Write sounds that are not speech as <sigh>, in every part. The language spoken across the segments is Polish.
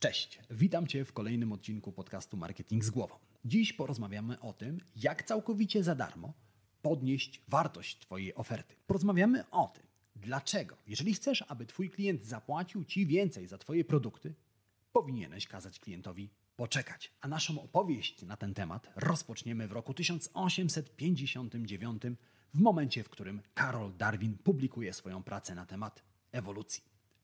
Cześć, witam Cię w kolejnym odcinku podcastu Marketing z Głową. Dziś porozmawiamy o tym, jak całkowicie za darmo podnieść wartość Twojej oferty. Porozmawiamy o tym, dlaczego, jeżeli chcesz, aby Twój klient zapłacił Ci więcej za Twoje produkty, powinieneś kazać klientowi poczekać. A naszą opowieść na ten temat rozpoczniemy w roku 1859, w momencie, w którym Karol Darwin publikuje swoją pracę na temat ewolucji.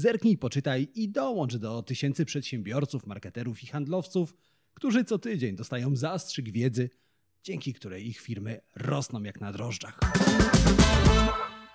Zerknij, poczytaj i dołącz do tysięcy przedsiębiorców, marketerów i handlowców, którzy co tydzień dostają zastrzyk wiedzy, dzięki której ich firmy rosną jak na drożdżach.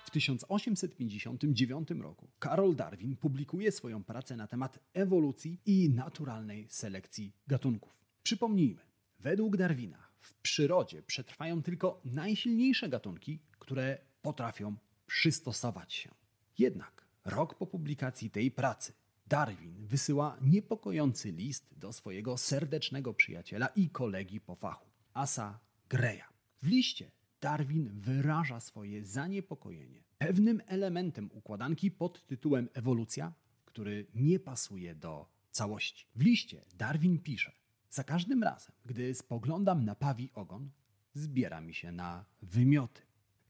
W 1859 roku Karol Darwin publikuje swoją pracę na temat ewolucji i naturalnej selekcji gatunków. Przypomnijmy, według Darwina w przyrodzie przetrwają tylko najsilniejsze gatunki, które potrafią przystosować się. Jednak rok po publikacji tej pracy Darwin wysyła niepokojący list do swojego serdecznego przyjaciela i kolegi po fachu, Asa Greya. W liście Darwin wyraża swoje zaniepokojenie pewnym elementem układanki pod tytułem ewolucja, który nie pasuje do całości. W liście Darwin pisze: Za każdym razem, gdy spoglądam na pawi ogon, zbiera mi się na wymioty.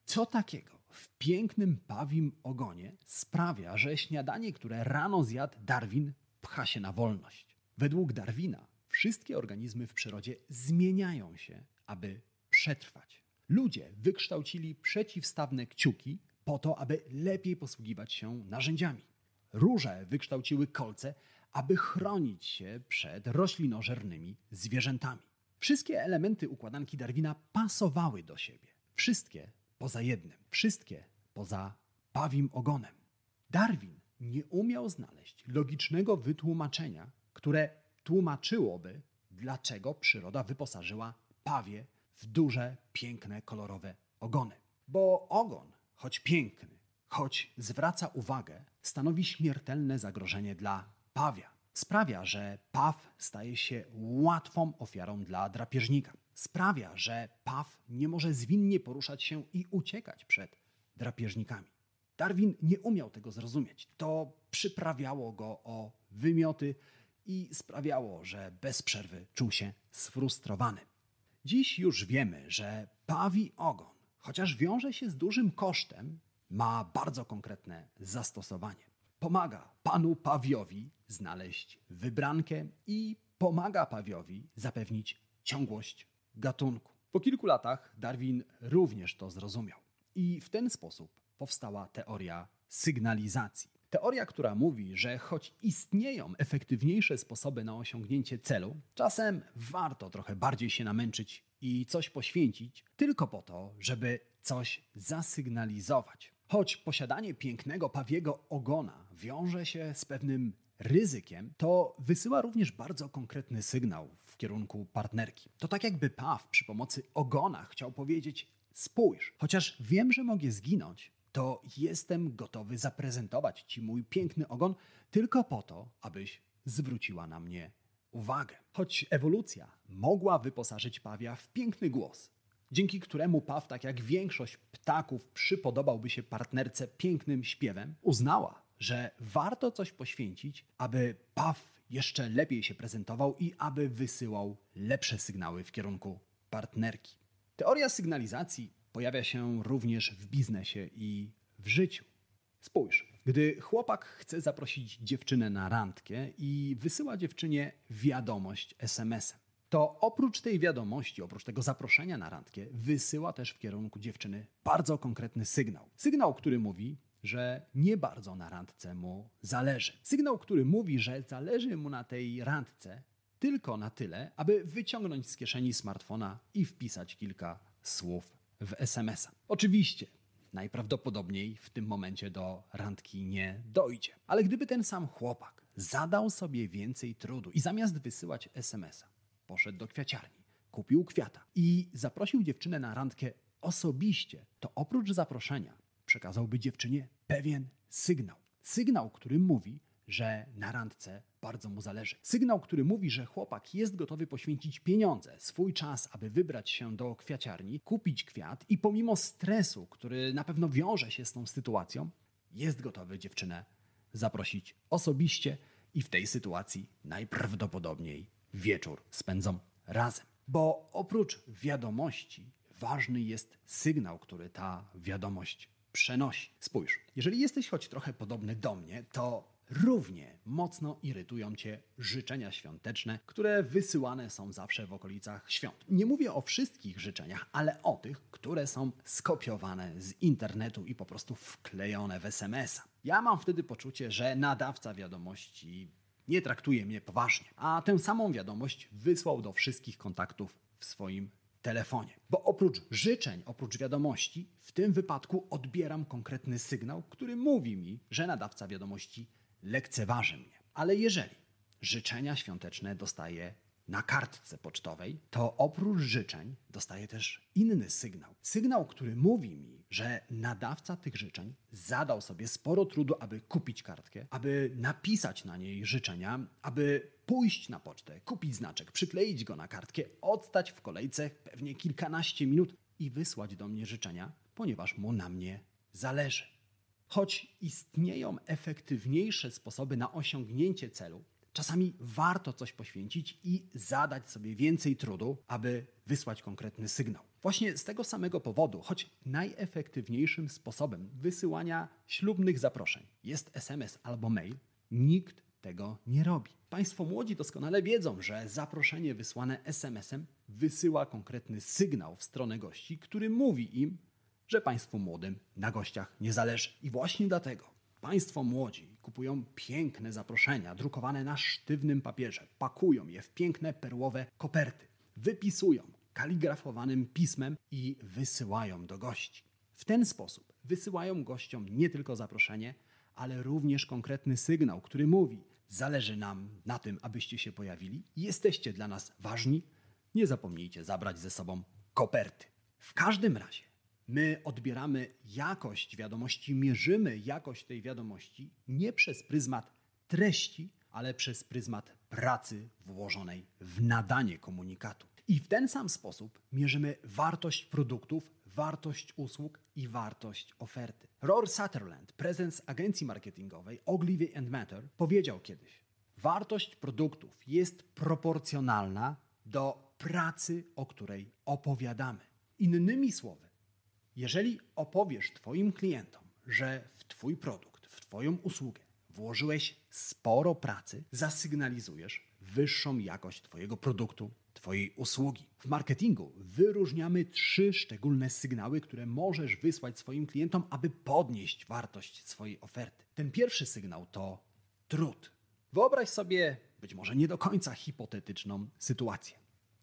Co takiego w pięknym pawim ogonie sprawia, że śniadanie, które rano zjadł Darwin, pcha się na wolność? Według Darwina wszystkie organizmy w przyrodzie zmieniają się, aby przetrwać. Ludzie wykształcili przeciwstawne kciuki po to, aby lepiej posługiwać się narzędziami. Róże wykształciły kolce, aby chronić się przed roślinożernymi zwierzętami. Wszystkie elementy układanki Darwina pasowały do siebie. Wszystkie poza jednym. Wszystkie poza pawim ogonem. Darwin nie umiał znaleźć logicznego wytłumaczenia, które tłumaczyłoby, dlaczego przyroda wyposażyła pawie w duże, piękne, kolorowe ogony. Bo ogon, choć piękny, choć zwraca uwagę, stanowi śmiertelne zagrożenie dla pawia. Sprawia, że paw staje się łatwą ofiarą dla drapieżnika. Sprawia, że paw nie może zwinnie poruszać się i uciekać przed drapieżnikami. Darwin nie umiał tego zrozumieć. To przyprawiało go o wymioty i sprawiało, że bez przerwy czuł się sfrustrowany. Dziś już wiemy, że pawi ogon, chociaż wiąże się z dużym kosztem, ma bardzo konkretne zastosowanie. Pomaga panu pawiowi znaleźć wybrankę i pomaga pawiowi zapewnić ciągłość gatunku. Po kilku latach Darwin również to zrozumiał. I w ten sposób powstała teoria sygnalizacji. Teoria, która mówi, że choć istnieją efektywniejsze sposoby na osiągnięcie celu, czasem warto trochę bardziej się namęczyć i coś poświęcić, tylko po to, żeby coś zasygnalizować. Choć posiadanie pięknego pawiego ogona wiąże się z pewnym ryzykiem, to wysyła również bardzo konkretny sygnał w kierunku partnerki. To tak jakby paw przy pomocy ogona chciał powiedzieć: Spójrz, chociaż wiem, że mogę zginąć, to jestem gotowy zaprezentować Ci mój piękny ogon tylko po to, abyś zwróciła na mnie uwagę. Choć ewolucja mogła wyposażyć pawia w piękny głos, dzięki któremu paw, tak jak większość ptaków, przypodobałby się partnerce pięknym śpiewem, uznała, że warto coś poświęcić, aby paw jeszcze lepiej się prezentował i aby wysyłał lepsze sygnały w kierunku partnerki. Teoria sygnalizacji pojawia się również w biznesie i w życiu. Spójrz, gdy chłopak chce zaprosić dziewczynę na randkę i wysyła dziewczynie wiadomość SMS-em, to oprócz tej wiadomości, oprócz tego zaproszenia na randkę, wysyła też w kierunku dziewczyny bardzo konkretny sygnał. Sygnał, który mówi, że nie bardzo na randce mu zależy. Sygnał, który mówi, że zależy mu na tej randce tylko na tyle, aby wyciągnąć z kieszeni smartfona i wpisać kilka słów w SMS-a. Oczywiście, najprawdopodobniej w tym momencie do randki nie dojdzie. Ale gdyby ten sam chłopak zadał sobie więcej trudu i zamiast wysyłać SMS-a, poszedł do kwiaciarni, kupił kwiata i zaprosił dziewczynę na randkę osobiście, to oprócz zaproszenia przekazałby dziewczynie pewien sygnał. Sygnał, który mówi, że na randce bardzo mu zależy. Sygnał, który mówi, że chłopak jest gotowy poświęcić pieniądze, swój czas, aby wybrać się do kwiaciarni, kupić kwiat i pomimo stresu, który na pewno wiąże się z tą sytuacją, jest gotowy dziewczynę zaprosić osobiście i w tej sytuacji najprawdopodobniej wieczór spędzą razem. Bo oprócz wiadomości ważny jest sygnał, który ta wiadomość przenosi. Spójrz, jeżeli jesteś choć trochę podobny do mnie, to równie mocno irytują cię życzenia świąteczne, które wysyłane są zawsze w okolicach świąt. Nie mówię o wszystkich życzeniach, ale o tych, które są skopiowane z internetu i po prostu wklejone w SMS-a. Ja mam wtedy poczucie, że nadawca wiadomości nie traktuje mnie poważnie, a tę samą wiadomość wysłał do wszystkich kontaktów w swoim telefonie. Bo oprócz życzeń, oprócz wiadomości, w tym wypadku odbieram konkretny sygnał, który mówi mi, że nadawca wiadomości lekceważy mnie. Ale jeżeli życzenia świąteczne dostaję na kartce pocztowej, to oprócz życzeń dostaję też inny sygnał. Sygnał, który mówi mi, że nadawca tych życzeń zadał sobie sporo trudu, aby kupić kartkę, aby napisać na niej życzenia, aby pójść na pocztę, kupić znaczek, przykleić go na kartkę, odstać w kolejce pewnie kilkanaście minut i wysłać do mnie życzenia, ponieważ mu na mnie zależy. Choć istnieją efektywniejsze sposoby na osiągnięcie celu, czasami warto coś poświęcić i zadać sobie więcej trudu, aby wysłać konkretny sygnał. Właśnie z tego samego powodu, choć najefektywniejszym sposobem wysyłania ślubnych zaproszeń jest SMS albo mail, nikt tego nie robi. Państwo młodzi doskonale wiedzą, że zaproszenie wysłane SMS-em wysyła konkretny sygnał w stronę gości, który mówi im, że państwu młodym na gościach nie zależy. I właśnie dlatego państwo młodzi kupują piękne zaproszenia drukowane na sztywnym papierze, pakują je w piękne perłowe koperty, wypisują kaligrafowanym pismem i wysyłają do gości. W ten sposób wysyłają gościom nie tylko zaproszenie, ale również konkretny sygnał, który mówi: Zależy nam na tym, abyście się pojawili, jesteście dla nas ważni, nie zapomnijcie zabrać ze sobą koperty. W każdym razie, My odbieramy jakość wiadomości, mierzymy jakość tej wiadomości nie przez pryzmat treści, ale przez pryzmat pracy włożonej w nadanie komunikatu. I w ten sam sposób mierzymy wartość produktów, wartość usług i wartość oferty. Rory Sutherland, prezes agencji marketingowej Ogilvy Matter, powiedział kiedyś: Wartość produktów jest proporcjonalna do pracy, o której opowiadamy. Innymi słowy, jeżeli opowiesz Twoim klientom, że w Twój produkt, w Twoją usługę włożyłeś sporo pracy, zasygnalizujesz wyższą jakość Twojego produktu, Twojej usługi. W marketingu wyróżniamy trzy szczególne sygnały, które możesz wysłać swoim klientom, aby podnieść wartość swojej oferty. Ten pierwszy sygnał to trud. Wyobraź sobie, być może nie do końca hipotetyczną sytuację.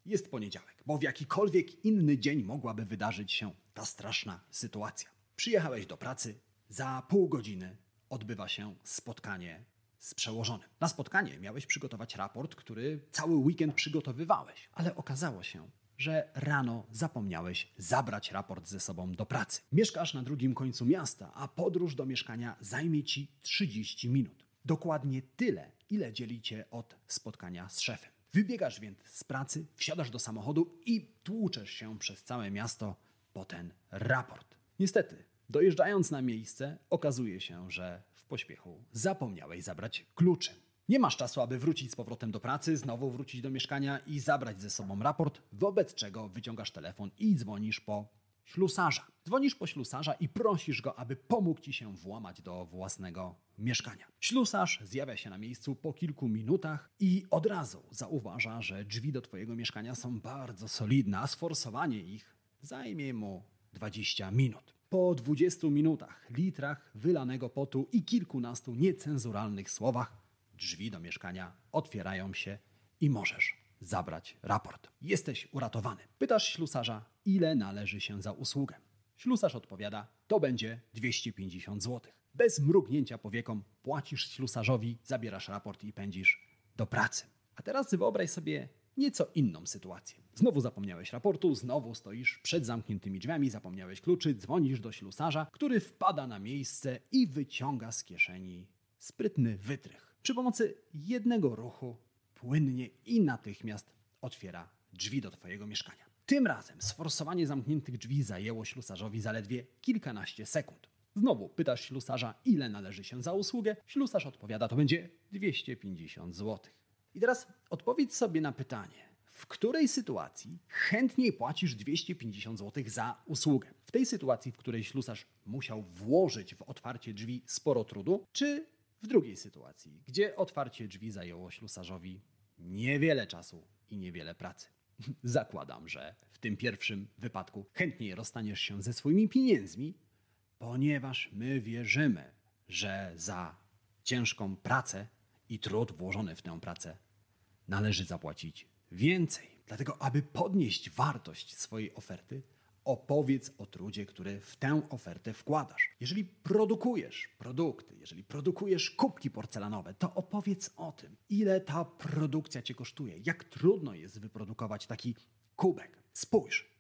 Jest poniedziałek, bo w jakikolwiek inny dzień mogłaby wydarzyć się ta straszna sytuacja. Przyjechałeś do pracy, za pół godziny odbywa się spotkanie z przełożonym. Na spotkanie miałeś przygotować raport, który cały weekend przygotowywałeś, ale okazało się, że rano zapomniałeś zabrać raport ze sobą do pracy. Mieszkasz na drugim końcu miasta, a podróż do mieszkania zajmie ci 30 minut. Dokładnie tyle, ile dzieli cię od spotkania z szefem. Wybiegasz więc z pracy, wsiadasz do samochodu i tłuczesz się przez całe miasto po ten raport. Niestety, dojeżdżając na miejsce, okazuje się, że w pośpiechu zapomniałeś zabrać kluczy. Nie masz czasu, aby wrócić z powrotem do pracy, znowu wrócić do mieszkania i zabrać ze sobą raport, wobec czego wyciągasz telefon i dzwonisz po ślusarza. Dzwonisz po ślusarza i prosisz go, aby pomógł ci się włamać do własnego mieszkania. Ślusarz zjawia się na miejscu po kilku minutach i od razu zauważa, że drzwi do twojego mieszkania są bardzo solidne, a sforsowanie ich zajmie mu 20 minut. Po 20 minutach, litrach wylanego potu i kilkunastu niecenzuralnych słowach, drzwi do mieszkania otwierają się i możesz zabrać raport. Jesteś uratowany. Pytasz ślusarza, ile należy się za usługę. Ślusarz odpowiada, to będzie 250 zł. Bez mrugnięcia powieką płacisz ślusarzowi, zabierasz raport i pędzisz do pracy. A teraz wyobraź sobie nieco inną sytuację. Znowu zapomniałeś raportu, znowu stoisz przed zamkniętymi drzwiami, zapomniałeś kluczy, dzwonisz do ślusarza, który wpada na miejsce i wyciąga z kieszeni sprytny wytrych. Przy pomocy jednego ruchu płynnie i natychmiast otwiera drzwi do Twojego mieszkania. Tym razem sforsowanie zamkniętych drzwi zajęło ślusarzowi zaledwie kilkanaście sekund. Znowu pytasz ślusarza, ile należy się za usługę. Ślusarz odpowiada, to będzie 250 zł. I teraz odpowiedz sobie na pytanie, w której sytuacji chętniej płacisz 250 zł za usługę? W tej sytuacji, w której ślusarz musiał włożyć w otwarcie drzwi sporo trudu, czy w drugiej sytuacji, gdzie otwarcie drzwi zajęło ślusarzowi niewiele czasu i niewiele pracy? <laughs> Zakładam, że w tym pierwszym wypadku chętniej rozstaniesz się ze swoimi pieniędzmi, ponieważ my wierzymy, że za ciężką pracę i trud włożony w tę pracę należy zapłacić więcej. Dlatego, aby podnieść wartość swojej oferty, opowiedz o trudzie, który w tę ofertę wkładasz. Jeżeli produkujesz produkty, jeżeli produkujesz kubki porcelanowe, to opowiedz o tym, ile ta produkcja cię kosztuje, jak trudno jest wyprodukować taki kubek. Spójrz,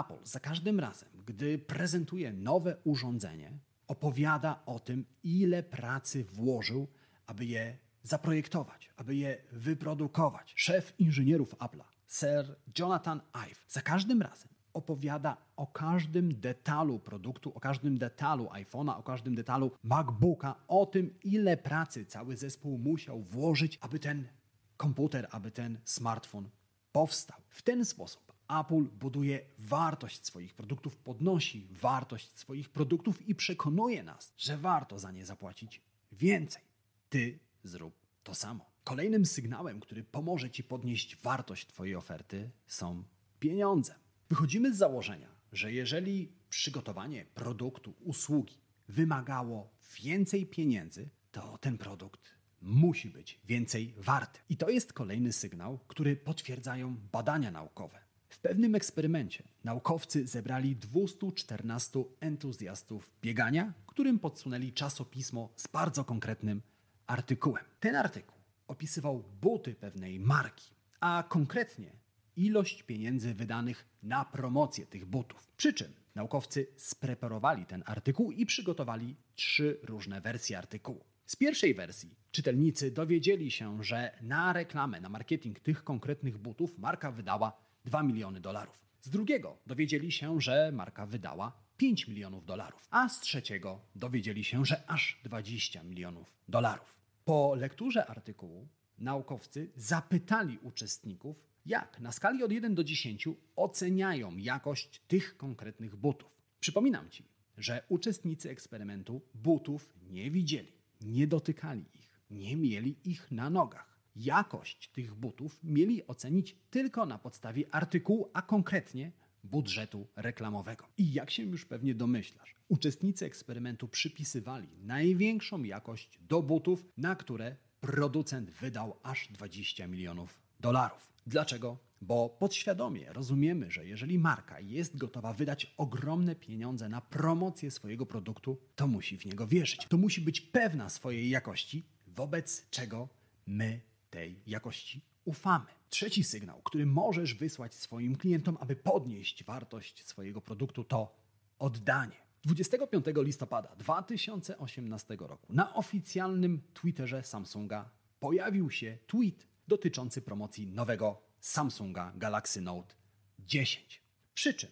Apple za każdym razem, gdy prezentuje nowe urządzenie, opowiada o tym, ile pracy włożył, aby je zaprojektować, aby je wyprodukować. Szef inżynierów Apple'a, Sir Jonathan Ive, za każdym razem opowiada o każdym detalu produktu, o każdym detalu iPhone'a, o każdym detalu MacBooka, o tym, ile pracy cały zespół musiał włożyć, aby ten komputer, aby ten smartfon powstał. W ten sposób Apple buduje wartość swoich produktów, podnosi wartość swoich produktów i przekonuje nas, że warto za nie zapłacić więcej. Ty zrób to samo. Kolejnym sygnałem, który pomoże Ci podnieść wartość Twojej oferty, są pieniądze. Wychodzimy z założenia, że jeżeli przygotowanie produktu, usługi wymagało więcej pieniędzy, to ten produkt musi być więcej warty. I to jest kolejny sygnał, który potwierdzają badania naukowe. W pewnym eksperymencie naukowcy zebrali 214 entuzjastów biegania, którym podsunęli czasopismo z bardzo konkretnym artykułem. Ten artykuł opisywał buty pewnej marki, a konkretnie ilość pieniędzy wydanych na promocję tych butów. Przy czym naukowcy spreparowali ten artykuł i przygotowali trzy różne wersje artykułu. Z pierwszej wersji czytelnicy dowiedzieli się, że na reklamę, na marketing tych konkretnych butów marka wydała 2 miliony dolarów. Z drugiego dowiedzieli się, że marka wydała 5 milionów dolarów, a z trzeciego dowiedzieli się, że aż 20 milionów dolarów. Po lekturze artykułu naukowcy zapytali uczestników, jak na skali od 1 do 10 oceniają jakość tych konkretnych butów. Przypominam Ci, że uczestnicy eksperymentu butów nie widzieli, nie dotykali ich, nie mieli ich na nogach. Jakość tych butów mieli ocenić tylko na podstawie artykułu, a konkretnie budżetu reklamowego. I jak się już pewnie domyślasz, uczestnicy eksperymentu przypisywali największą jakość do butów, na które producent wydał aż 20 milionów dolarów. Dlaczego? Bo podświadomie rozumiemy, że jeżeli marka jest gotowa wydać ogromne pieniądze na promocję swojego produktu, to musi w niego wierzyć. To musi być pewna swojej jakości, wobec czego my tej jakości ufamy. Trzeci sygnał, który możesz wysłać swoim klientom, aby podnieść wartość swojego produktu, to oddanie. 25 listopada 2018 roku na oficjalnym Twitterze Samsunga pojawił się tweet dotyczący promocji nowego Samsunga Galaxy Note 10. Przy czym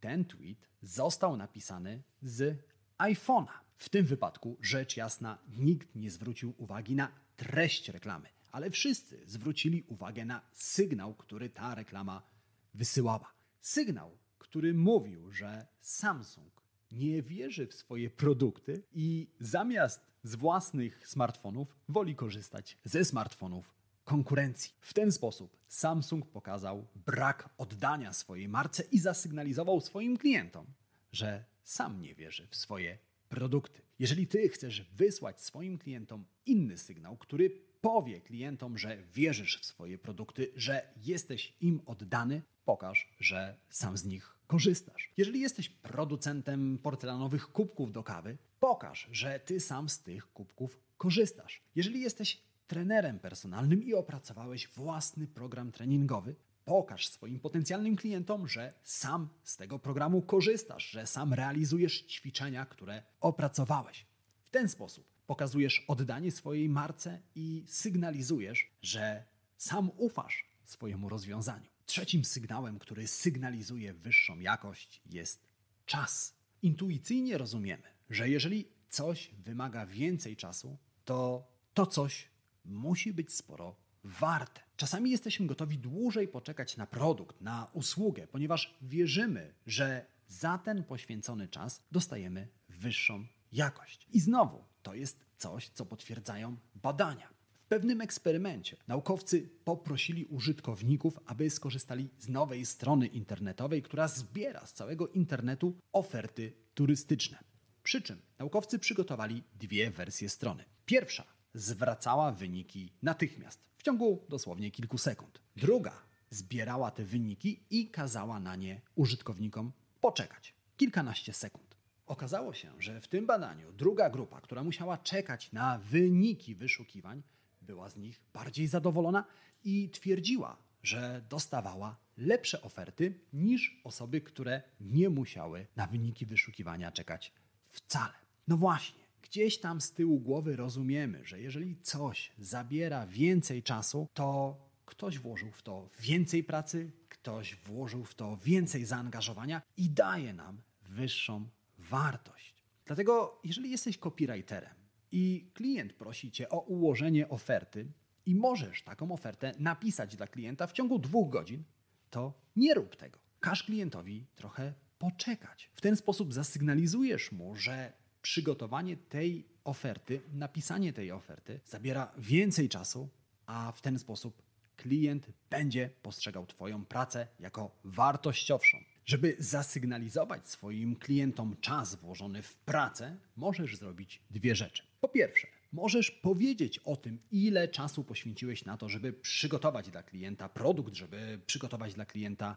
ten tweet został napisany z iPhone'a. W tym wypadku, rzecz jasna, nikt nie zwrócił uwagi na treść reklamy, ale wszyscy zwrócili uwagę na sygnał, który ta reklama wysyłała. Sygnał, który mówił, że Samsung nie wierzy w swoje produkty i zamiast z własnych smartfonów woli korzystać ze smartfonów konkurencji. W ten sposób Samsung pokazał brak oddania swojej marce i zasygnalizował swoim klientom, że sam nie wierzy w swoje produkty. Jeżeli ty chcesz wysłać swoim klientom inny sygnał, który powie klientom, że wierzysz w swoje produkty, że jesteś im oddany, pokaż, że sam z nich korzystasz. Jeżeli jesteś producentem porcelanowych kubków do kawy, pokaż, że ty sam z tych kubków korzystasz. Jeżeli jesteś trenerem personalnym i opracowałeś własny program treningowy, pokaż swoim potencjalnym klientom, że sam z tego programu korzystasz, że sam realizujesz ćwiczenia, które opracowałeś. W ten sposób pokazujesz oddanie swojej marce i sygnalizujesz, że sam ufasz swojemu rozwiązaniu. Trzecim sygnałem, który sygnalizuje wyższą jakość, jest czas. Intuicyjnie rozumiemy, że jeżeli coś wymaga więcej czasu, to to coś musi być sporo warte. Czasami jesteśmy gotowi dłużej poczekać na produkt, na usługę, ponieważ wierzymy, że za ten poświęcony czas dostajemy wyższą jakość. I znowu, to jest coś, co potwierdzają badania. W pewnym eksperymencie naukowcy poprosili użytkowników, aby skorzystali z nowej strony internetowej, która zbiera z całego internetu oferty turystyczne. Przy czym naukowcy przygotowali dwie wersje strony. Pierwsza zwracała wyniki natychmiast, w ciągu dosłownie kilku sekund. Druga zbierała te wyniki i kazała na nie użytkownikom poczekać kilkanaście sekund. Okazało się, że w tym badaniu druga grupa, która musiała czekać na wyniki wyszukiwań, była z nich bardziej zadowolona i twierdziła, że dostawała lepsze oferty niż osoby, które nie musiały na wyniki wyszukiwania czekać wcale. No właśnie, gdzieś tam z tyłu głowy rozumiemy, że jeżeli coś zabiera więcej czasu, to ktoś włożył w to więcej pracy, ktoś włożył w to więcej zaangażowania i daje nam wyższą wartość. Dlatego, jeżeli jesteś copywriterem i klient prosi cię o ułożenie oferty i możesz taką ofertę napisać dla klienta w ciągu dwóch godzin, to nie rób tego. Każ klientowi trochę poczekać. W ten sposób zasygnalizujesz mu, że przygotowanie tej oferty, napisanie tej oferty zabiera więcej czasu, a w ten sposób klient będzie postrzegał Twoją pracę jako wartościowszą. Żeby zasygnalizować swoim klientom czas włożony w pracę, możesz zrobić dwie rzeczy. Po pierwsze, możesz powiedzieć o tym, ile czasu poświęciłeś na to, żeby przygotować dla klienta produkt, żeby przygotować dla klienta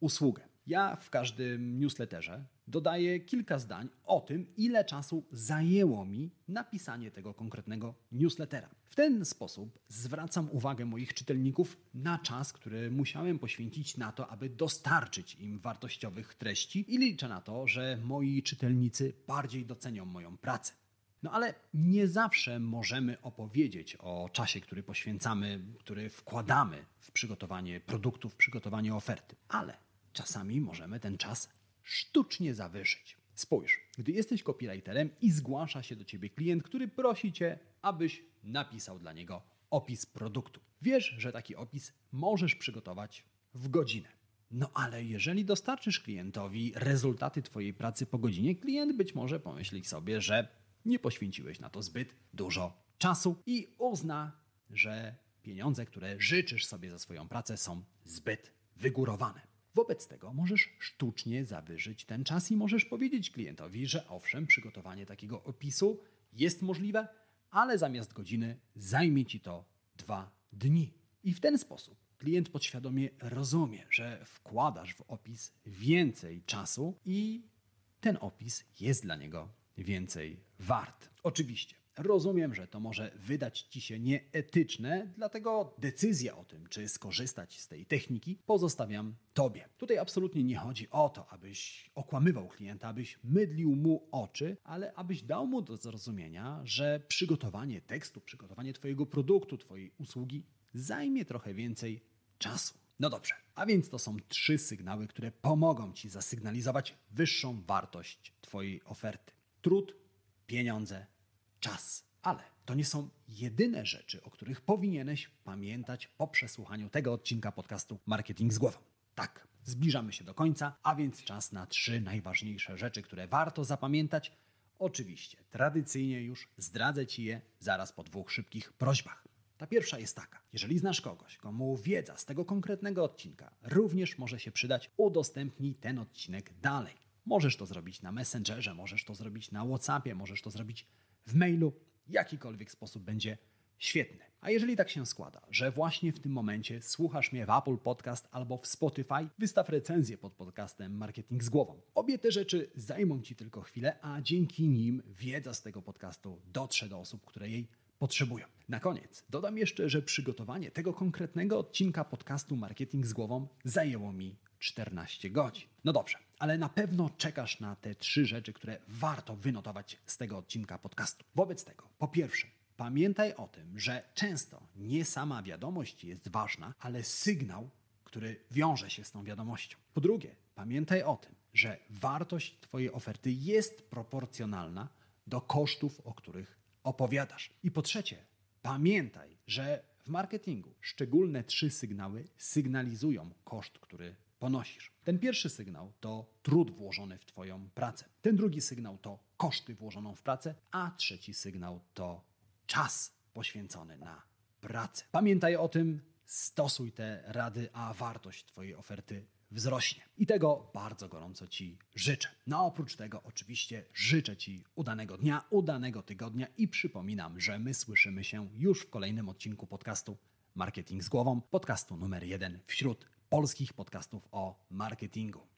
usługę. Ja w każdym newsletterze dodaję kilka zdań o tym, ile czasu zajęło mi napisanie tego konkretnego newslettera. W ten sposób zwracam uwagę moich czytelników na czas, który musiałem poświęcić na to, aby dostarczyć im wartościowych treści i liczę na to, że moi czytelnicy bardziej docenią moją pracę. No ale nie zawsze możemy opowiedzieć o czasie, który poświęcamy, który wkładamy w przygotowanie produktów, w przygotowanie oferty. Ale czasami możemy ten czas sztucznie zawyżyć. Spójrz, gdy jesteś copywriterem i zgłasza się do ciebie klient, który prosi cię, abyś napisał dla niego opis produktu. Wiesz, że taki opis możesz przygotować w godzinę. No ale jeżeli dostarczysz klientowi rezultaty Twojej pracy po godzinie, klient być może pomyśli sobie, że nie poświęciłeś na to zbyt dużo czasu i uzna, że pieniądze, które życzysz sobie za swoją pracę, są zbyt wygórowane. Wobec tego możesz sztucznie zawyżyć ten czas i możesz powiedzieć klientowi, że owszem, przygotowanie takiego opisu jest możliwe, ale zamiast godziny zajmie ci to dwa dni. I w ten sposób klient podświadomie rozumie, że wkładasz w opis więcej czasu i ten opis jest dla niego więcej wart. Oczywiście, rozumiem, że to może wydać ci się nieetyczne, dlatego decyzja o tym, czy skorzystać z tej techniki, pozostawiam tobie. Tutaj absolutnie nie chodzi o to, abyś okłamywał klienta, abyś mydlił mu oczy, ale abyś dał mu do zrozumienia, że przygotowanie tekstu, przygotowanie twojego produktu, twojej usługi zajmie trochę więcej czasu. No dobrze, a więc to są trzy sygnały, które pomogą Ci zasygnalizować wyższą wartość Twojej oferty trud, pieniądze, czas. Ale to nie są jedyne rzeczy, o których powinieneś pamiętać po przesłuchaniu tego odcinka podcastu Marketing z głową. Tak, zbliżamy się do końca, a więc czas na trzy najważniejsze rzeczy, które warto zapamiętać. Oczywiście, tradycyjnie już zdradzę Ci je zaraz po dwóch szybkich prośbach. Ta pierwsza jest taka: jeżeli znasz kogoś, komu wiedza z tego konkretnego odcinka również może się przydać, udostępnij ten odcinek dalej. Możesz to zrobić na Messengerze, możesz to zrobić na WhatsAppie, możesz to zrobić w mailu. Jakikolwiek sposób będzie Świetny. A jeżeli tak się składa, że właśnie w tym momencie słuchasz mnie w Apple Podcast albo w Spotify, wystaw recenzję pod podcastem Marketing z głową. Obie te rzeczy zajmą Ci tylko chwilę, a dzięki nim wiedza z tego podcastu dotrze do osób, które jej potrzebują. Na koniec dodam jeszcze, że przygotowanie tego konkretnego odcinka podcastu Marketing z głową zajęło mi 14 godzin. No dobrze, ale na pewno czekasz na te trzy rzeczy, które warto wynotować z tego odcinka podcastu. Wobec tego, po pierwsze, pamiętaj o tym, że często nie sama wiadomość jest ważna, ale sygnał, który wiąże się z tą wiadomością. Po drugie, pamiętaj o tym, że wartość Twojej oferty jest proporcjonalna do kosztów, o których opowiadasz. I po trzecie, pamiętaj, że w marketingu szczególne trzy sygnały sygnalizują koszt, który ponosisz. Ten pierwszy sygnał to trud włożony w Twoją pracę. Ten drugi sygnał to koszty włożoną w pracę, a trzeci sygnał to czas poświęcony na pracę. Pamiętaj o tym, stosuj te rady, a wartość Twojej oferty wzrośnie. I tego bardzo gorąco Ci życzę. No oprócz tego oczywiście życzę Ci udanego dnia, udanego tygodnia i przypominam, że my słyszymy się już w kolejnym odcinku podcastu Marketing z głową, podcastu numer jeden wśród polskich podcastów o marketingu.